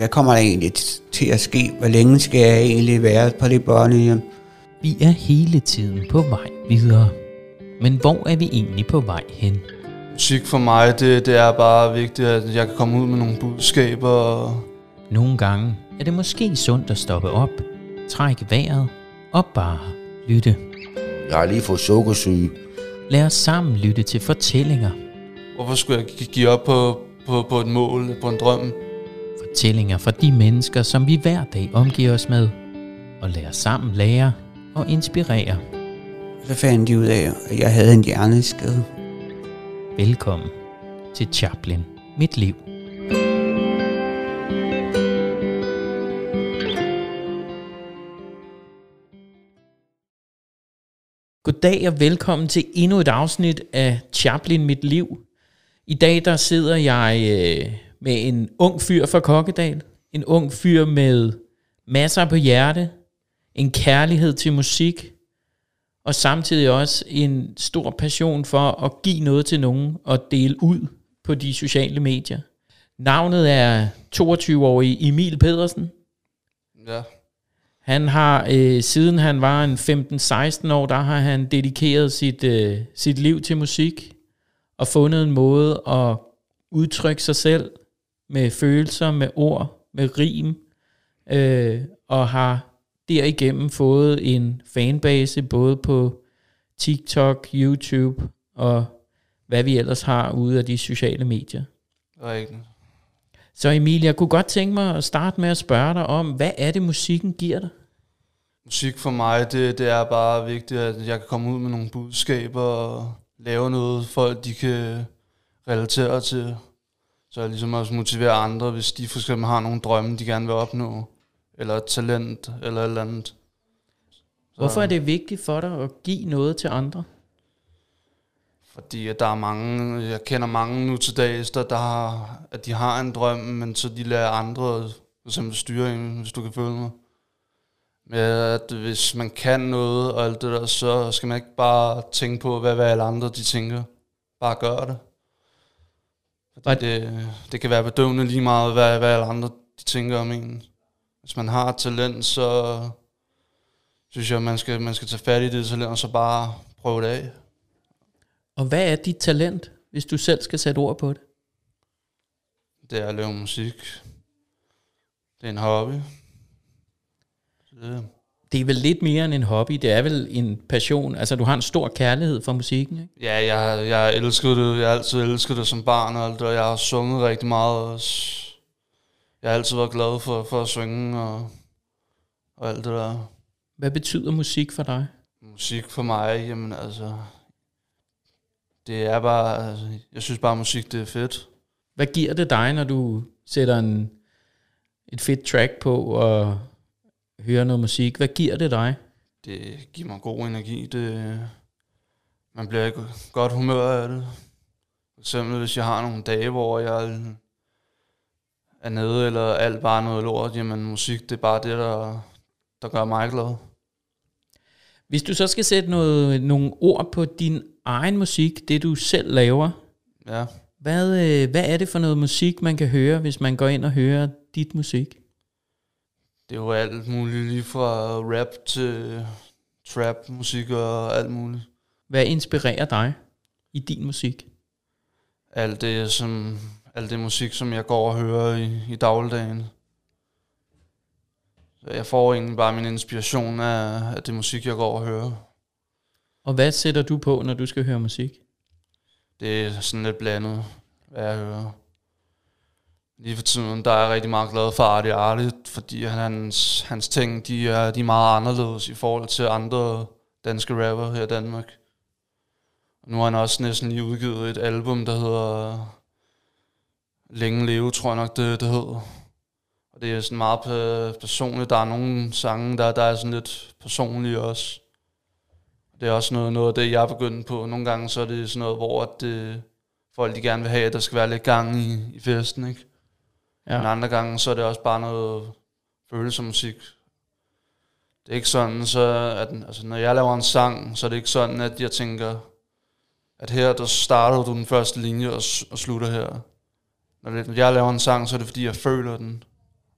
hvad kommer der egentlig til at ske? Hvor længe skal jeg egentlig være på det børnehjem? Vi er hele tiden på vej videre. Men hvor er vi egentlig på vej hen? Musik for mig, det, det er bare vigtigt, at jeg kan komme ud med nogle budskaber. Og Nogle gange er det måske sundt at stoppe op, trække vejret og bare lytte. Jeg har lige fået sukkersyge. Lad os sammen lytte til fortællinger. hvorfor skulle jeg gi- give op på, på, på et mål, på en drøm? Fortællinger fra de mennesker, som vi hver dag omgiver os med. Og os sammen lære og inspirere. Så fandt de ud af, at jeg havde en hjerneskade. Velkommen til Chaplin. Mit liv. Goddag og velkommen til endnu et afsnit af Chaplin Mit Liv. I dag der sidder jeg øh, med en ung fyr fra Kokkedal. En ung fyr med masser på hjerte. En kærlighed til musik og samtidig også en stor passion for at give noget til nogen og dele ud på de sociale medier. Navnet er 22-årige Emil Pedersen. Ja, Han har, øh, siden han var en 15-16 år, der har han dedikeret sit, øh, sit liv til musik og fundet en måde at udtrykke sig selv med følelser, med ord, med rim, øh, og har derigennem fået en fanbase både på TikTok, YouTube og hvad vi ellers har ude af de sociale medier. rigtigt. Så Emil, jeg kunne godt tænke mig at starte med at spørge dig om, hvad er det musikken giver dig? Musik for mig, det, det er bare vigtigt, at jeg kan komme ud med nogle budskaber og lave noget, folk de kan relatere til. Så jeg ligesom også motivere andre, hvis de for eksempel har nogle drømme, de gerne vil opnå. Eller et talent, eller et eller andet. Så, Hvorfor er det vigtigt for dig at give noget til andre? Fordi at der er mange, jeg kender mange nu til dags, der, der har, at de har en drøm, men så de lader andre for eksempel styre en, hvis du kan følge mig. Men at hvis man kan noget og alt det der, så skal man ikke bare tænke på, hvad, hvad alle andre de tænker. Bare gør det. Fordi det, det kan være bedøvende lige meget, hvad, hvad alle andre de tænker om en. Hvis man har talent, så synes jeg, man skal, man skal tage fat i det talent, og så bare prøve det af. Og hvad er dit talent, hvis du selv skal sætte ord på det? Det er at lave musik. Det er en hobby. Det, Det er vel lidt mere end en hobby, det er vel en passion. Altså, du har en stor kærlighed for musikken, ikke? ja, jeg, jeg elskede det. Jeg har altid elsket det som barn og alt og jeg har sunget rigtig meget også. Jeg har altid været glad for, for at synge og, og alt det der. Hvad betyder musik for dig? Musik for mig, jamen altså... Det er bare... Altså, jeg synes bare, musik det er fedt. Hvad giver det dig, når du sætter en, et fedt track på og hører noget musik? Hvad giver det dig? Det giver mig god energi. Det, man bliver i godt humør af det. For eksempel hvis jeg har nogle dage, hvor jeg er nede, eller alt bare noget lort, jamen musik, det er bare det, der, der gør mig glad. Hvis du så skal sætte noget, nogle ord på din egen musik, det du selv laver, Ja, hvad, øh, hvad er det for noget musik, man kan høre, hvis man går ind og hører dit musik? Det er jo alt muligt, lige fra rap til trap musik og alt muligt. Hvad inspirerer dig i din musik? Alt det, som, alt det musik, som jeg går og hører i, i dagligdagen. Så jeg får egentlig bare min inspiration af, af det musik, jeg går og hører. Og hvad sætter du på, når du skal høre musik? Det er sådan lidt blandet, hvad jeg hører. Lige for tiden, der er jeg rigtig meget glad for Arti Arti, fordi hans, hans ting, de er, de er meget anderledes i forhold til andre danske rapper her i Danmark. Og nu har han også næsten lige udgivet et album, der hedder Længe Leve, tror jeg nok, det, det hedder. Og det er sådan meget personligt. Der er nogle sange, der, der er sådan lidt personlige også. Det er også noget, noget af det, jeg er begyndt på. Nogle gange så er det sådan noget, hvor at det, folk de gerne vil have, at der skal være lidt gang i, i festen, ikke? Ja. Men andre gange, så er det også bare noget følelsemusik. Det er ikke sådan, så at, altså, når jeg laver en sang, så er det ikke sådan, at jeg tænker, at her, der starter du den første linje og, og slutter her. Når det- når jeg laver en sang, så er det fordi, jeg føler den.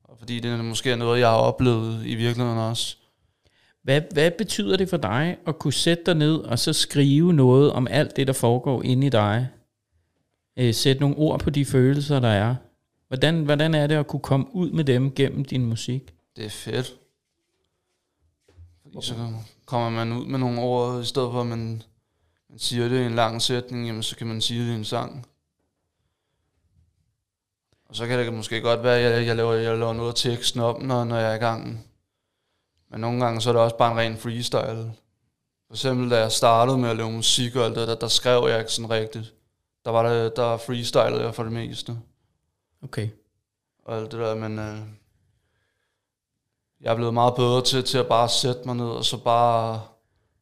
Og fordi det er måske noget, jeg har oplevet i virkeligheden også. Hvad, hvad betyder det for dig at kunne sætte dig ned og så skrive noget om alt det, der foregår inde i dig? Øh, sætte nogle ord på de følelser, der er. Hvordan, hvordan er det at kunne komme ud med dem gennem din musik? Det er fedt. Fordi så kommer man ud med nogle ord, i stedet for at man, man siger det i en lang sætning, jamen så kan man sige det i en sang. Og så kan det måske godt være, at jeg, jeg, laver, jeg laver noget af teksten op, når, når jeg er i gang. Men nogle gange så er det også bare en ren freestyle. For eksempel da jeg startede med at lave musik og alt det, der, der skrev jeg ikke sådan rigtigt. Der var det, der freestylede jeg for det meste. Okay. Og alt det der, men øh, jeg er blevet meget bedre til, til at bare sætte mig ned og så bare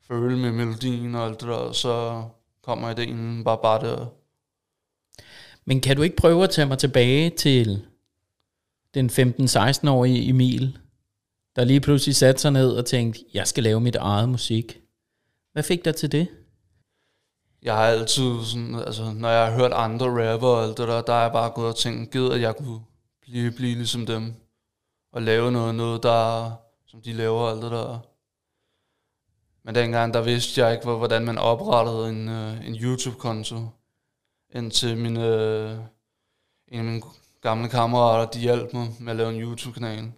føle med melodien og alt det der, og så kommer ideen bare bare der. Men kan du ikke prøve at tage mig tilbage til den 15-16-årige Emil, der lige pludselig satte sig ned og tænkte, jeg skal lave mit eget musik. Hvad fik dig til det? Jeg har altid sådan, altså når jeg har hørt andre rapper og alt det der, der er jeg bare gået og tænkt, givet at jeg kunne blive, blive ligesom dem. Og lave noget, noget der, som de laver og alt det der. Men dengang, der vidste jeg ikke, hvordan man oprettede en, uh, en YouTube-konto. Indtil min, uh, en af mine gamle kammerater, de hjalp mig med at lave en YouTube-kanal.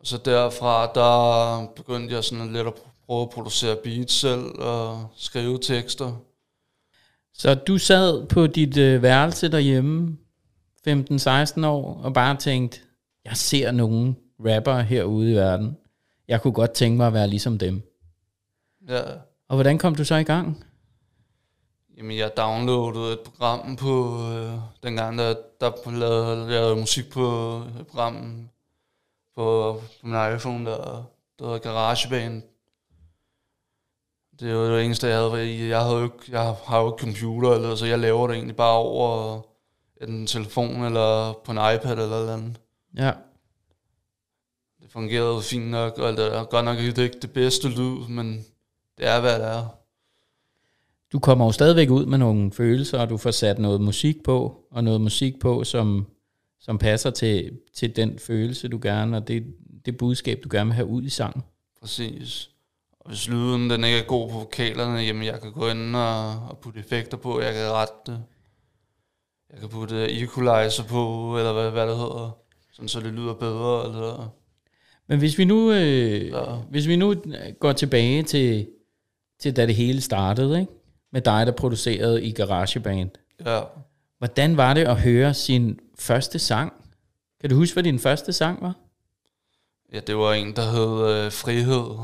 Og så derfra, der begyndte jeg sådan lidt at prøve at producere beats selv og skrive tekster. Så du sad på dit øh, værelse derhjemme, 15-16 år, og bare tænkte, jeg ser nogle rapper herude i verden. Jeg kunne godt tænke mig at være ligesom dem. Ja. Og hvordan kom du så i gang? Jamen, jeg downloadede et program på, øh, dengang der, der lavede, lavede musik på et program på, på min iPhone, der, der hedder GarageBand. Det var det eneste, jeg havde. Jeg, havde jo ikke, jeg har jo ikke computer, eller, så jeg laver det egentlig bare over en telefon, eller på en iPad, eller noget andet. Ja. Det fungerede fint nok, og det er godt nok ikke det bedste lyd, men det er, hvad det er. Du kommer jo stadigvæk ud med nogle følelser, og du får sat noget musik på, og noget musik på, som, som passer til, til den følelse, du gerne, og det, det budskab, du gerne vil have ud i sangen. Præcis. Og hvis lyden den ikke er god på vokalerne, jamen jeg kan gå ind og, og putte effekter på, jeg kan rette det. Jeg kan putte equalizer på, eller hvad, hvad det hedder, sådan så det lyder bedre. Eller Men hvis vi nu, øh, Ja. hvis vi nu går tilbage til, til da det hele startede, ikke? med dig, der producerede i GarageBand. ja, Hvordan var det at høre sin første sang? Kan du huske, hvad din første sang var? ja, det var en, der hed øh, Frihed.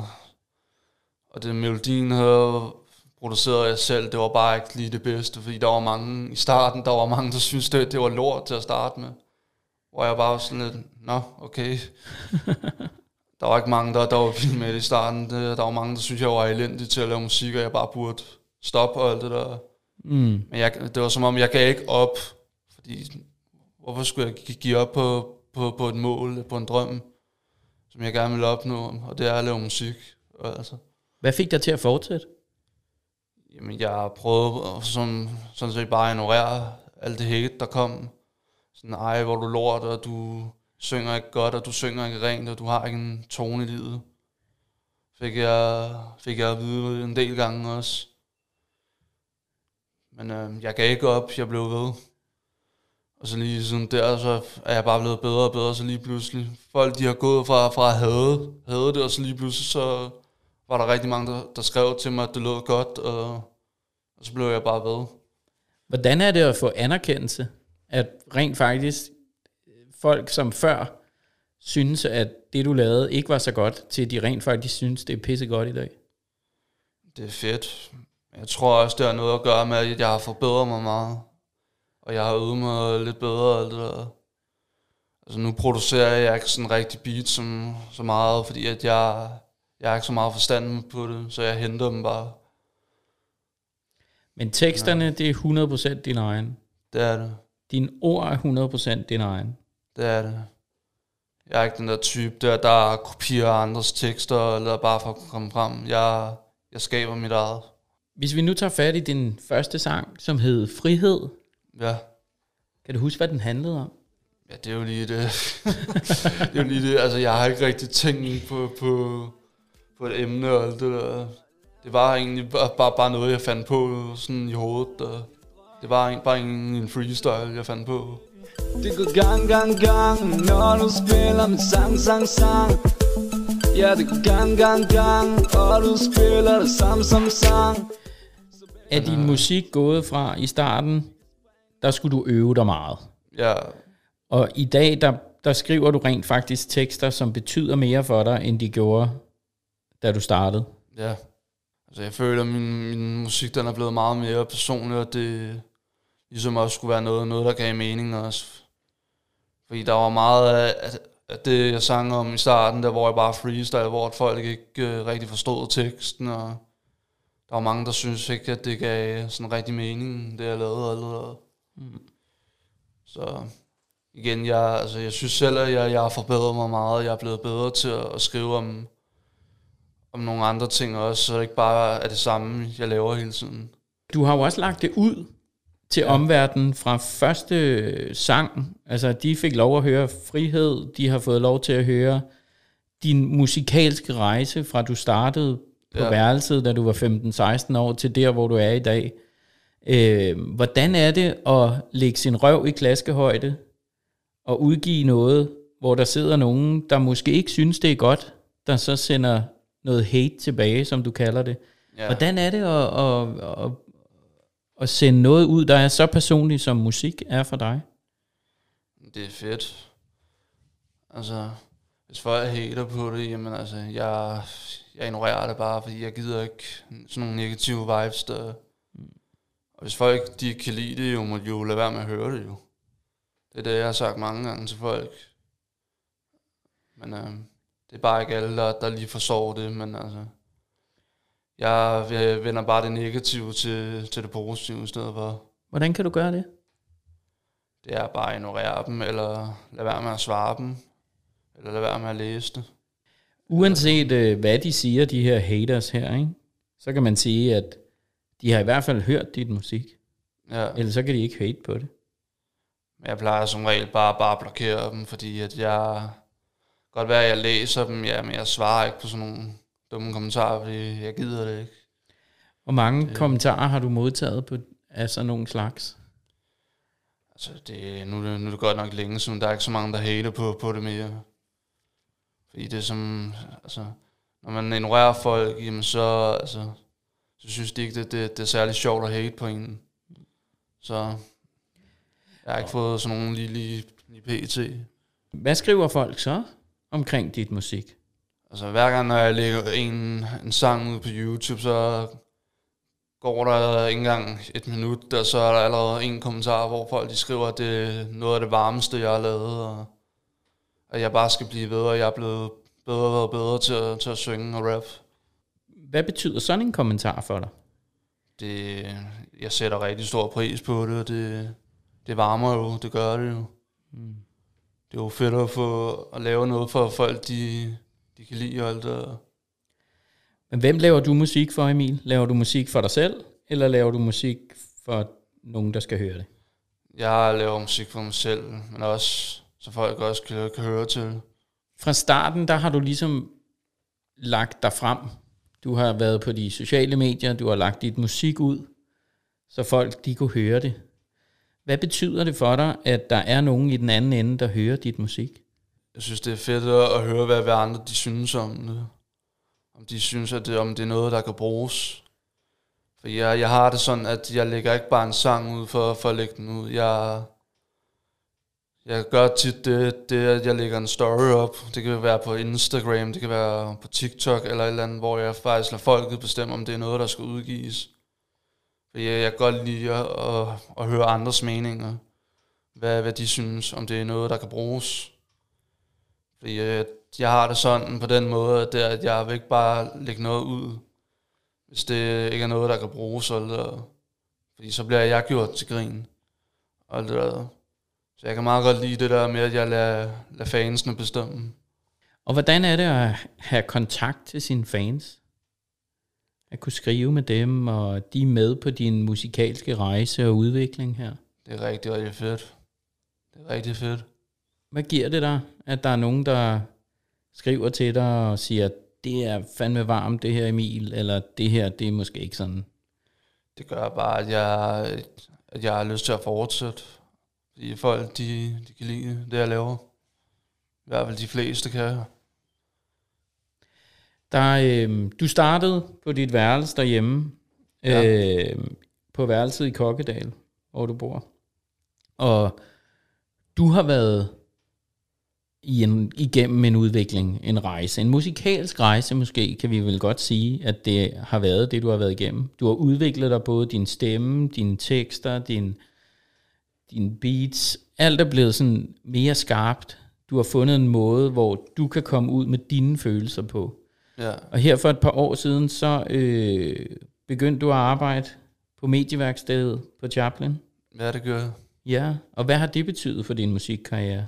Og den melodien havde produceret jeg selv, det var bare ikke lige det bedste, fordi der var mange, i starten, der var mange, der syntes, det, det var lort til at starte med. Hvor jeg bare var sådan lidt, nå, okay. der var ikke mange, der, der var vilde med det i starten. Det, der var mange, der syntes, jeg var elendig til at lave musik, og jeg bare burde stoppe og alt det der. Mm. Men jeg, det var som om, jeg gav ikke op, fordi hvorfor skulle jeg gi- give op på, på, på et mål, på en drøm, som jeg gerne vil opnå, og det er at lave musik. Altså, hvad fik dig til at fortsætte? jamen, jeg prøvede sådan, sådan set bare at ignorere alt det hate, der kom. Sådan, ej, hvor du lort, og du synger ikke godt, og du synger ikke rent, og du har ikke en tone i livet. Fik jeg, fik jeg at vide en del gange også. Men øh, jeg gav ikke op, jeg blev ved. Og så lige sådan der, så er jeg bare blevet bedre og bedre, så lige pludselig. Folk, de har gået fra, fra at have, have det, og så lige pludselig, så var der rigtig mange, der, der skrev til mig, at det lød godt, og, og så blev jeg bare ved. Hvordan er det at få anerkendelse? At rent faktisk folk, som før synes, at det du lavede ikke var så godt, til de rent faktisk synes, det er pisse godt i dag. Det er fedt. Jeg tror også, det har noget at gøre med, at jeg har forbedret mig meget. Og jeg har øvet mig lidt bedre og alt det der. Altså nu producerer jeg ikke sådan rigtig beat som, så meget, fordi at jeg, jeg har ikke så meget forstand på det, så jeg henter dem bare. Men teksterne, det er 100% din egen. Det er det. Dine ord er 100% din egen. Det er det. Jeg er ikke den der type der, der kopierer andres tekster, eller bare for at komme frem. Jeg, jeg skaber mit eget. Hvis vi nu tager fat i din første sang, som hed Frihed, Ja. kan du huske, hvad den handlede om? Ja, det er jo lige det. det er jo lige det. Altså, jeg har ikke rigtig tænkt på, på, på et emne og alt det der. Det var egentlig bare, bare, bare noget, jeg fandt på sådan i hovedet. Og det var en, bare en, en freestyle, jeg fandt på. Det går gang, gang, gang, når du spiller med sang, sang, sang. Ja, det går gang, gang, gang, og du spiller det samme som sang. Er din musik gået fra i starten, der skulle du øve dig meget. Ja, Og i dag, der, der skriver du rent faktisk tekster, som betyder mere for dig, end de gjorde, da du startede. ja. Altså, jeg føler, at min, min musik den er blevet meget mere personlig, og det ligesom også skulle være noget, noget der gav mening også. Fordi der var meget af, af, det, jeg sang om i starten, der hvor jeg bare freestyle, hvor folk ikke uh, rigtig forstod teksten, og der var mange, der synes ikke, at det gav sådan rigtig mening, det jeg lavede det der. Så igen, jeg, altså, jeg synes selv, at jeg, jeg har forbedret mig meget. Jeg er blevet bedre til at, at skrive om, om nogle andre ting også, så det ikke bare er det samme, jeg laver hele tiden. Du har jo også lagt det ud til ja. omverdenen fra første sang. Altså, de fik lov at høre frihed, de har fået lov til at høre din musikalske rejse, fra du startede på ja. Værelset, da du var 15-16 år, til der, hvor du er i dag. Øh, hvordan er det at lægge sin røv i klaskehøjde og udgive noget, hvor der sidder nogen, der måske ikke synes, det er godt, der så sender noget hate tilbage, som du kalder det. Ja. Hvordan er det at, at, at, at sende noget ud, der er så personligt, som musik er for dig? Det er fedt. Altså, hvis folk hater på det, jamen altså, jeg, jeg ignorerer det bare, fordi jeg gider ikke sådan nogle negative vibes, der... Og hvis folk de ikke kan lide det, jo, må de jo lade være med at høre det jo. Det er det, jeg har sagt mange gange til folk. Men øh, det er bare ikke alle, der, der lige forstår det, men altså... Jeg vender bare det negative til, til det positive i stedet for. Hvordan kan du gøre det? Det er bare at ignorere dem, eller lade være med at svare dem, eller lade være med at læse det. Uanset øh, hvad de siger, de her haters her, ikke? så kan man sige, at de har i hvert fald hørt dit musik. Ja. Ellers så kan de ikke hate på det. Jeg plejer som regel bare, bare at blokere dem, fordi at jeg... Godt være, at jeg læser dem, ja, men jeg svarer ikke på sådan nogle dumme kommentarer, fordi jeg gider det ikke. Hvor mange det. kommentarer har du modtaget på, af sådan nogle slags? Altså, det, nu, er nu er det godt nok længe siden, der er ikke så mange, der hater på, på det mere. Fordi det er som, altså, når man ignorerer folk, jamen så, altså, så synes de ikke, det, det, det er særlig sjovt at hate på en. Så jeg har ikke fået sådan nogen lige, lige, lige pt. Hvad skriver folk så omkring dit musik? Altså hver gang, når jeg lægger en, en sang ud på YouTube, så går der ikke engang et minut, og så er der allerede en kommentar, hvor folk de skriver, at det er noget af det varmeste, jeg har lavet, og at jeg bare skal blive bedre, og jeg er blevet bedre og bedre til at, til at synge og rap. Hvad betyder sådan en kommentar for dig? Det, jeg sætter rigtig stor pris på det, og det, det varmer jo, det gør det jo. Mm. Det er jo fedt at få at lave noget for folk, de, de kan lide og alt det. Men hvem laver du musik for, Emil? Laver du musik for dig selv, eller laver du musik for nogen, der skal høre det? Jeg laver musik for mig selv, men også så folk også kan, kan høre til. Fra starten, der har du ligesom lagt dig frem. Du har været på de sociale medier, du har lagt dit musik ud, så folk de kunne høre det. Hvad betyder det for dig, at der er nogen i den anden ende, der hører dit musik? Jeg synes, det er fedt at, høre, hvad, hvad andre de synes om det. Om de synes, at det, om det er noget, der kan bruges. For jeg, jeg har det sådan, at jeg lægger ikke bare en sang ud for, for at lægge den ud. Jeg, jeg gør tit det, det, at jeg lægger en story op. Det kan være på Instagram, det kan være på TikTok eller et eller andet, hvor jeg faktisk lader folket bestemme, om det er noget, der skal udgives. For jeg, jeg kan godt lide at, at, at høre andres meninger. Hvad, hvad de synes, om det er noget, der kan bruges. Fordi jeg, jeg har det sådan på den måde, at, det, er, at jeg vil ikke bare lægge noget ud, hvis det ikke er noget, der kan bruges. Eller, fordi så bliver jeg gjort til grin. Og det der. Så jeg kan meget godt lide det der med, at jeg lader, lader fansene bestemme. Og hvordan er det at have kontakt til sine fans? At kunne skrive med dem, og de er med på din musikalske rejse og udvikling her. Det er rigtig, rigtig fedt. Det er rigtig fedt. hvad giver det dig, at der er nogen, der skriver til dig og siger, det er fandme varmt det her Emil, eller det her, det er måske ikke sådan. Det gør bare, at jeg, at jeg har lyst til at fortsætte. Fordi folk, de, de kan lide det, jeg laver. I hvert fald de fleste kan. Der, øh, du startede på dit værelse derhjemme, Ja. øh, på værelset i Kokkedal, hvor du bor. Og du har været i en, igennem en udvikling, en rejse, en musikalsk rejse måske, kan vi vel godt sige, at det har været det, du har været igennem. Du har udviklet dig både din stemme, dine tekster, din, dine beats, alt er blevet sådan mere skarpt. Du har fundet en måde, hvor du kan komme ud med dine følelser på. Ja, Og her for et par år siden, så øh, begyndte du at arbejde på medieværkstedet på Chaplin. ja det gør jeg. Ja, og hvad har det betydet for din musikkarriere?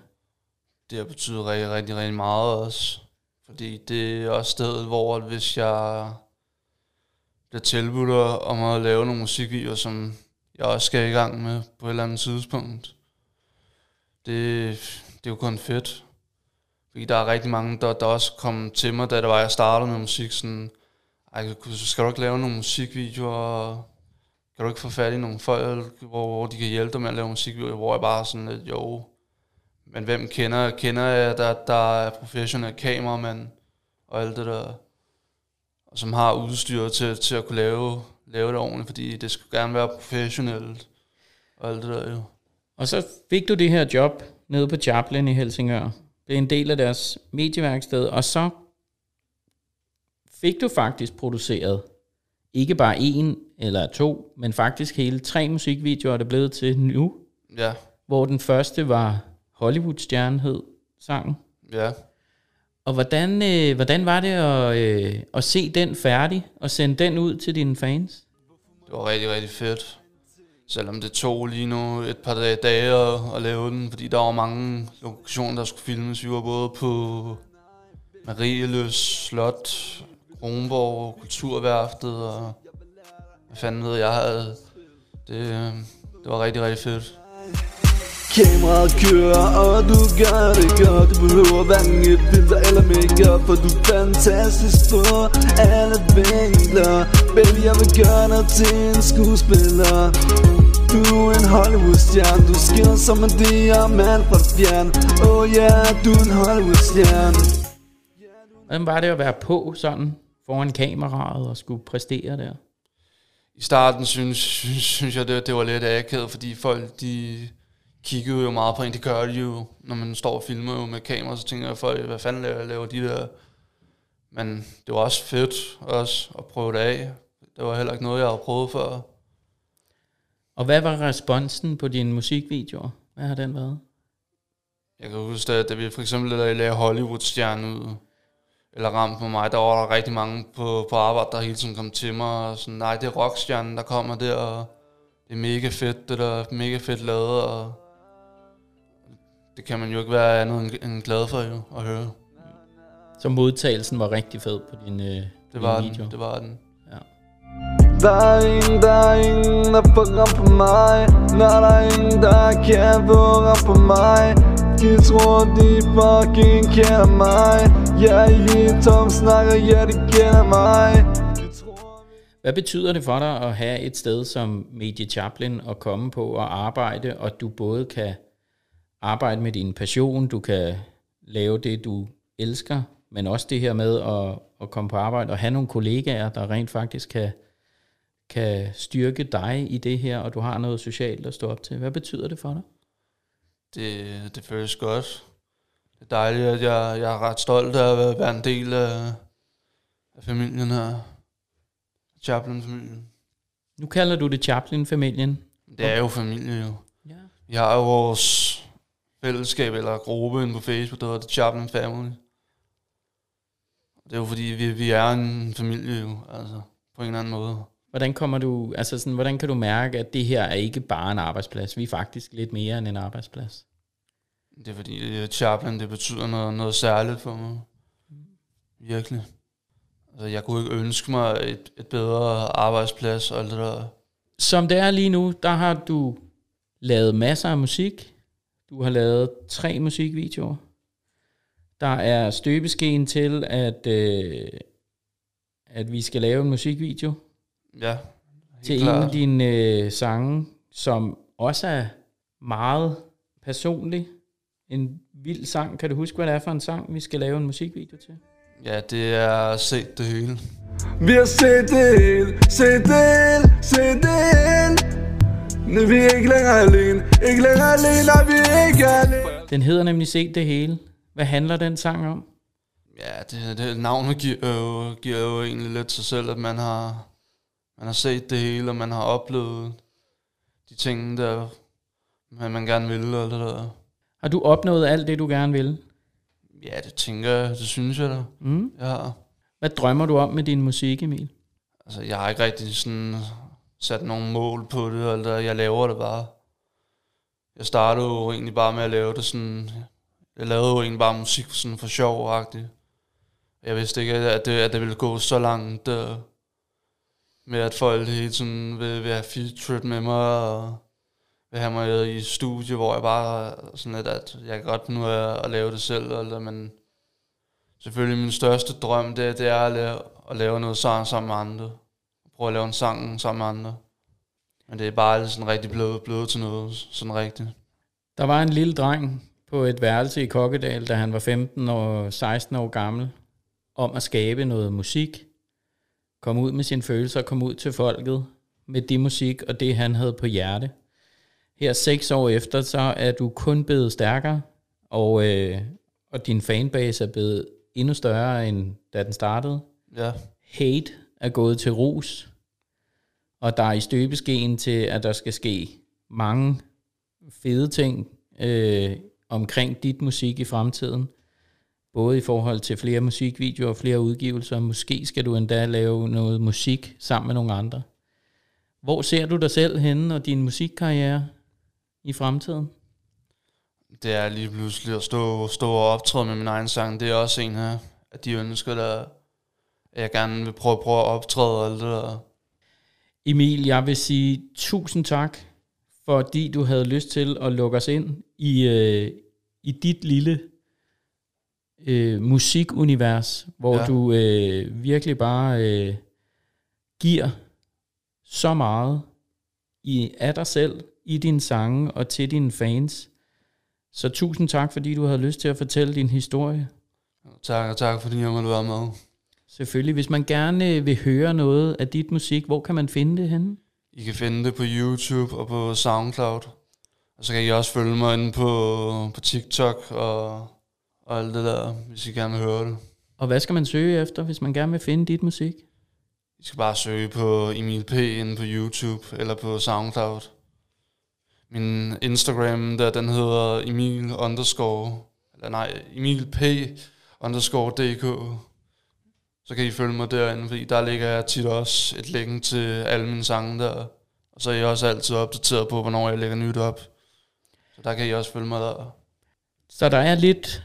Det har betydet rigtig, rigtig, rigtig meget også. Fordi det er også stedet, hvor hvis jeg bliver tilbudt om at lave nogle musikvideoer, som jeg også skal i gang med på et eller andet tidspunkt. Det, det er jo kun fedt. Fordi der er rigtig mange, der, der også kom til mig, da det var, jeg startede med musik, sådan, ej, skal du ikke lave nogle musikvideoer, kan du ikke få fat i nogle folk, hvor, hvor de kan hjælpe dig med at lave musikvideoer, hvor jeg bare sådan lidt, jo, men hvem kender, kender jeg, der, der er professionelle kameramænd og alt det der, og som har udstyr til, til at kunne lave, lave det ordentligt, fordi det skulle gerne være professionelt og alt det der jo. Og så fik du det her job nede på Chaplin i Helsingør. Det er en del af deres medieværksted, og så fik du faktisk produceret ikke bare en eller to, men faktisk hele tre musikvideoer, der er blevet til nu, Ja, hvor den første var Hollywood-stjerne hed sangen. ja. Og hvordan, øh, hvordan var det at, øh, at se den færdig og sende den ud til dine fans? Det var rigtig, rigtig fedt. Selvom det tog lige nu et par dage, dage at, at lave den, fordi der var mange lokationer, der skulle filmes. Vi var både på Marieløs Slot, Kronborg, Kulturværftet og hvad fanden ved jeg havde. Det, det var rigtig, rigtig fedt. Kameraet kører, og du gør det godt Du behøver hverken et filter eller makeup For du er fantastisk på alle vinkler Baby, jeg vil gøre dig til en skuespiller du er en Hollywood-stjerne Du skinner som en diamant fra fjern Oh yeah, du er en Hollywood-stjerne Hvordan var det at være på sådan foran kameraet og skulle præstere der? I starten synes, synes, synes jeg, det, det var lidt akavet, fordi folk, de kiggede jo meget på en. Det gør de jo, når man står og filmer jo med kamera, så tænker jeg, folk, hvad fanden laver, laver de der? Men det var også fedt også at prøve det af. Det var heller ikke noget, jeg havde prøvet før. Og hvad var responsen på dine musikvideoer? Hvad har den været? Jeg kan huske, at da vi for eksempel lavede Hollywood-stjerne ud, eller ramt på mig, der var der rigtig mange på, på arbejde, der hele tiden kom til mig og sådan, nej, det er rockstjernen, der kommer der, og det er mega fedt, det der er mega fedt lavet, og det kan man jo ikke være andet end, end glad for jo, at høre. Så modtagelsen var rigtig fed på din, øh, Det din var video. den, det var den. Ja. Der er ingen, der er ingen, der får på mig Når der er ingen, der kan få på mig De tror, de fucking kender mig Jeg er helt tom snakker, ja, de kender mig Hvad betyder det for dig at have et sted som Media Chaplin at komme på og arbejde, og du både kan arbejde med din passion, du kan lave det, du elsker, men også det her med at, at komme på arbejde og have nogle kollegaer, der rent faktisk kan, kan styrke dig i det her, og du har noget socialt at stå op til. Hvad betyder det for dig? Det, det føles godt. Det er dejligt, at jeg, jeg er ret stolt af at være- en del af, af familien her. Chaplin-familien. Nu kalder du det Chaplin-familien. Det er jo familie jo. Ja. Vi har jo vores fællesskab eller gruppe inde på Facebook, der hedder The Chaplin Family. Det er jo fordi, vi, vi er en familie jo, altså på en eller anden måde. Hvordan kommer du, altså sådan, hvordan kan du mærke, at det her er ikke bare en arbejdsplads? Vi er faktisk lidt mere end en arbejdsplads. Det er fordi, øh, Chaplin, det betyder noget, noget særligt for mig. Virkelig. Altså, jeg kunne ikke ønske mig et, et bedre arbejdsplads og alt det der. Som det er lige nu, der har du lavet masser af musik. Du har lavet tre musikvideoer. Der er støbeskeen til, at, øh, at vi skal lave en musikvideo Ja, til en klart. af dine øh, sange, som også er meget personlig. En vild sang. Kan du huske, hvad det er for en sang, vi skal lave en musikvideo til? Ja, det er set det hele. Vi har set det hele, set det hele, set det hele Nu er vi ikke længere alene, ikke længere alene, nej vi er ikke alene Den hedder nemlig Set det hele. Hvad handler den sang om? Ja, det, det navnet giver jo, giver jo egentlig lidt sig selv, at man har, man har set det hele, og man har oplevet de ting, der man, man gerne vil, og det der. Har du opnået alt det, du gerne vil? Ja, det tænker jeg, det synes jeg da. Mm? Ja. Hvad drømmer du om med din musik, Emil? Altså, jeg har ikke rigtig sådan sat nogen mål på det, eller jeg laver det bare. Jeg startede jo egentlig bare med at lave det sådan, jeg lavede jo egentlig bare musik sådan for sjov -agtigt. Jeg vidste ikke, at det, at det ville gå så langt uh, med, at folk hele tiden vil, vil have featured med mig, og vil have mig i studie, hvor jeg bare sådan lidt, at jeg kan godt nu at, at lave det selv, eller, men selvfølgelig min største drøm, det, det er at lave, at lave noget sang sammen med andre. Prøve at lave en sang sammen med andre. Men det er bare aldrig sådan rigtig blevet, blevet til noget sådan rigtigt. Der var en lille dreng på et værelse i Kokkedal, da han var 15 og 16 år gammel, om at skabe noget musik. Kom ud med sine følelser, kom ud til folket med det musik og det, han havde på hjerte. Her seks år efter, så er du kun blevet stærkere, og, øh, og din fanbase er blevet endnu større, end da den startede. Ja, Hate er gået til rus, og der er i støbeskeen til, at der skal ske mange fede ting øh, omkring dit musik i fremtiden. Både i forhold til flere musikvideoer og flere udgivelser. Måske skal du endda lave noget musik sammen med nogle andre. Hvor ser du dig selv henne og din musikkarriere i fremtiden? det er lige pludselig at stå, stå og optræde med min egen sang. Det er også en af, af de ønsker, der at jeg gerne vil prøve, prøve at optræde og alt det der. Emil, jeg vil sige tusind tak, fordi du havde lyst til at lukke os ind i, øh, i dit lille øh, musikunivers, hvor ja. Du øh, virkelig bare øh, giver så meget i, af dig selv, i dine sange og til dine fans. Så tusind tak, fordi du havde lyst til at fortælle din historie. Tak, og tak fordi jeg måtte være med. Selvfølgelig, hvis man gerne vil høre noget af dit musik, hvor kan man finde det henne? I kan finde det på YouTube og på SoundCloud. Og så kan I også følge mig inde på, på TikTok og, og alt det der, hvis I gerne vil høre det. Og hvad skal man søge efter, hvis man gerne vil finde dit musik? I skal bare søge på Emil P. inde på YouTube eller på SoundCloud. Min Instagram, der, den hedder Emil underscore, eller nej, Emil P. underscore DK. Så kan I følge mig derinde, fordi der ligger jeg tit også et link til alle mine sange der. Og så er jeg også altid opdateret på, hvornår jeg lægger nyt op. Så der kan I også følge mig der. Så der er lidt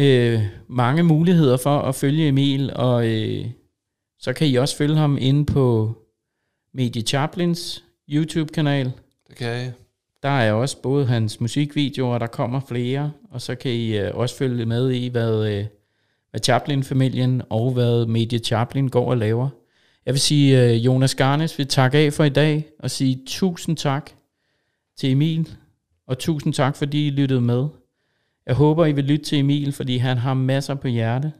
øh, mange muligheder for at følge Emil, og øh, så kan I også følge ham inde på Medie Chaplins YouTube-kanal. Det kan I. Der er også både hans musikvideoer, der kommer flere, og så kan I øh, også følge med i, hvad, øh, hvad Chaplin-familien og hvad Medie Chaplin går og laver. Jeg vil sige, øh, Jonas Garnes vil takke af for i dag, og sige tusind tak til Emil, og tusind tak, fordi I lyttede med. Jeg håber, I vil lytte til Emil, fordi han har masser på hjerte,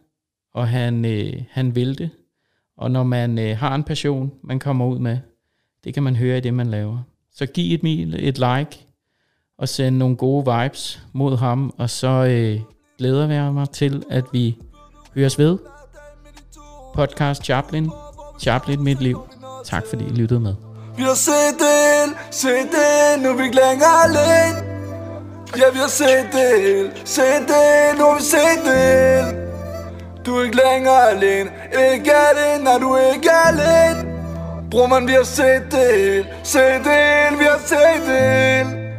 og han, øh, han vil det. Og når man øh, har en passion, man kommer ud med, det kan man høre i det, man laver. Så giv Emil et like, og send nogle gode vibes mod ham, og så øh, glæder jeg mig til, at vi høres ved. Podcast Chaplin, Chaplin Mit Liv. Tak fordi I lyttede med. Vi har set den, set den, nu er vi ikke længere alene Ja, vi har set det. Hele, set det. Hele, nu har vi set det. Hele Du er ikke længere alene, ikke alene, når du er ikke alene? Bror man, vi har set det. Hele, set det. Hele, vi har set det. hele